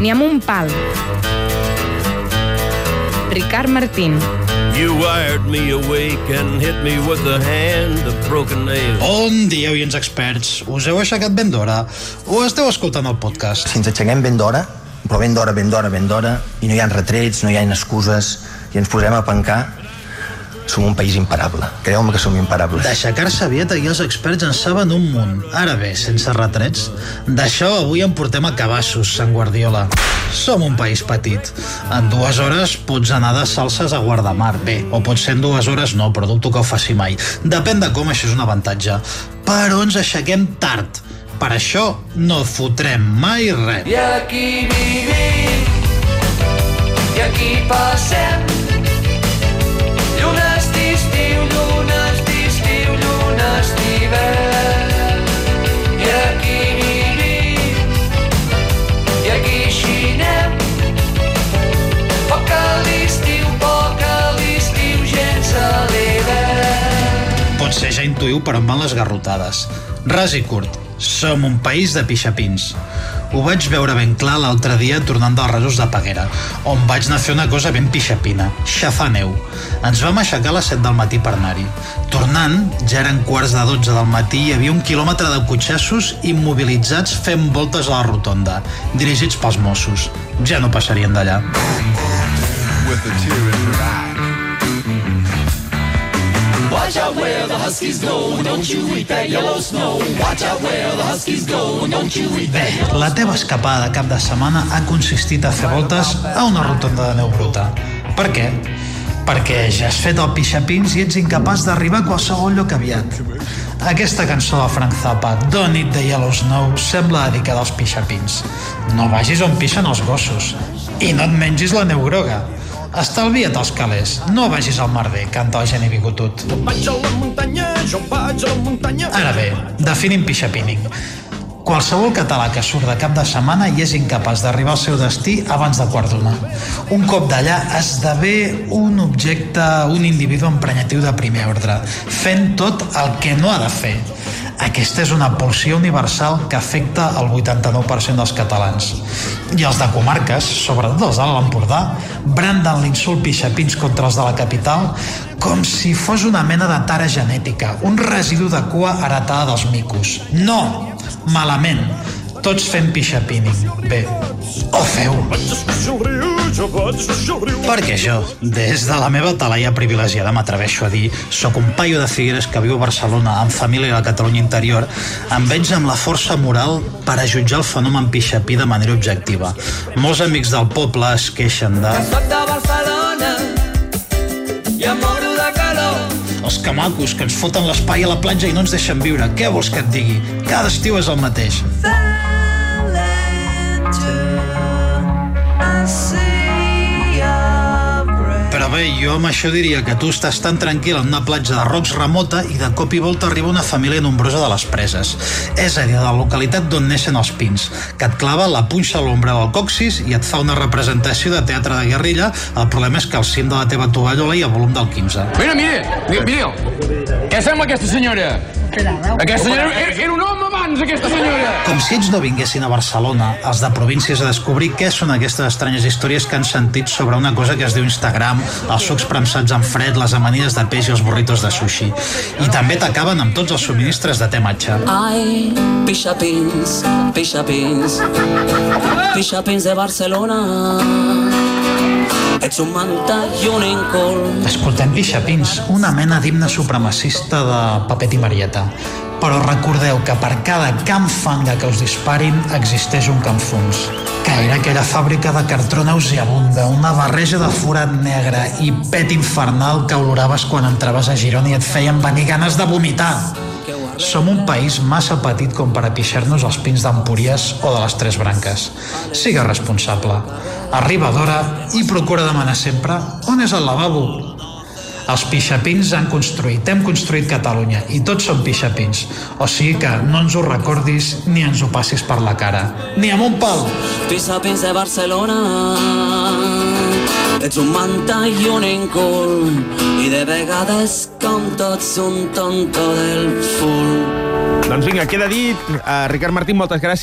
ni amb un pal. Ricard Martín. You wired me awake and hit me with the hand of broken nails. Bon dia, oients experts. Us heu aixecat ben d'hora o esteu escoltant el podcast? Si ens aixequem ben d'hora, però ben d'hora, ben d'hora, ben d'hora, i no hi ha retrets, no hi ha excuses, i ens posem a pencar, som un país imparable. Creu-me que som imparables. D'aixecar-se aviat aquí els experts en saben un munt. Ara bé, sense retrets. D'això avui en portem a cabassos, Sant Guardiola. Som un país petit. En dues hores pots anar de salses a Guardamar. Bé, o pot ser en dues hores no, però dubto que ho faci mai. Depèn de com, això és un avantatge. Però ens aixequem tard. Per això no fotrem mai res. I aquí vivim, i aquí passem. D'estiu, llunes d'estiu, llunes d'hivern. I aquí vivim, i aquí xinem. Poc a gens a l'hivern. Potser ja intuïu per on van les garrotades. Ras i curt, som un país de pixapins. Ho vaig veure ben clar l'altre dia tornant dels rasos de Peguera, on vaig anar a fer una cosa ben pixapina, xafar neu. Ens vam aixecar a les 7 del matí per anar-hi. Tornant, ja eren quarts de 12 del matí i hi havia un quilòmetre de cotxassos immobilitzats fent voltes a la rotonda, dirigits pels Mossos. Ja no passarien d'allà. with a tear in her eye. Watch out where the huskies go, don't you eat that yellow snow. Watch out where the huskies go, don't you eat that la teva escapada cap de setmana ha consistit a fer voltes a una rotonda de neu bruta. Per què? Perquè ja has fet el pixapins i ets incapaç d'arribar a qualsevol lloc aviat. Aquesta cançó de Frank Zappa, Don't Eat the Yellow Snow, sembla dedicada als pixapins. No vagis on pixen els gossos. I no et mengis la neu groga. Estalvia't els calés, no vagis al merder, canta el geni bigotut. Vaig a la muntanya, jo vaig a la muntanya. Ara bé, definim pixapining. Qualsevol català que surt de cap de setmana i és incapaç d'arribar al seu destí abans de quart d'una. Un cop d'allà esdevé un objecte, un individu emprenyatiu de primer ordre, fent tot el que no ha de fer. Aquesta és una pulsió universal que afecta el 89% dels catalans. I els de comarques, sobretot els de l'Empordà, branden l'insult pixapins contra els de la capital com si fos una mena de tara genètica, un residu de cua heretada dels micos. No! Malament! Tots fem pixapíning. Bé, o feu. Perquè jo, des de la meva talaia privilegiada, m'atreveixo a dir, sóc un paio de Figueres que viu a Barcelona amb família a la Catalunya interior, em veig amb la força moral per a jutjar el fenomen pixapí de manera objectiva. Molts amics del poble es queixen de... Soc de Barcelona i em moro de calor. Els camacos que ens foten l'espai a la platja i no ens deixen viure. Què vols que et digui? Cada estiu és el mateix. Però bé, jo amb això diria que tu estàs tan tranquil en una platja de rocs remota i de cop i volta arriba una família nombrosa de les preses. És a dir, de la localitat d'on neixen els pins, que et clava la punxa a l'ombra del coxis i et fa una representació de teatre de guerrilla. El problema és que al cim de la teva tovallola hi ha volum del 15. Mira, mira, mira, mira. Què sembla aquesta senyora? Aquesta senyora era, era un home abans, aquesta senyora. Com si ells no vinguessin a Barcelona, els de províncies, a descobrir què són aquestes estranyes històries que han sentit sobre una cosa que es diu Instagram, els sucs premsats en fred, les amanides de peix i els burritos de sushi. I també t'acaben amb tots els subministres de té matxa. Ay, pixapins, pixapins, pixapins de Barcelona. Ets un manta i un incol. Escoltem Pixapins, una mena d'himne supremacista de Papet i Marieta. Però recordeu que per cada camp fanga que us disparin existeix un camp fums. Que era aquella fàbrica de cartró nauseabunda, una barreja de forat negre i pet infernal que oloraves quan entraves a Girona i et feien venir ganes de vomitar. Som un país massa petit com per a pixar-nos els pins d'Empúries o de les Tres Branques. Siga responsable. Arriba d'hora i procura demanar sempre on és el lavabo. Els pixapins han construït, hem construït Catalunya i tots som pixapins. O sigui que no ens ho recordis ni ens ho passis per la cara. Ni amb un pal! Pixapins de Barcelona. Ets un manta i un incul. I de vegades, com tots, un tonto del full. Doncs vinga, queda dit. Uh, Ricard Martín, moltes gràcies.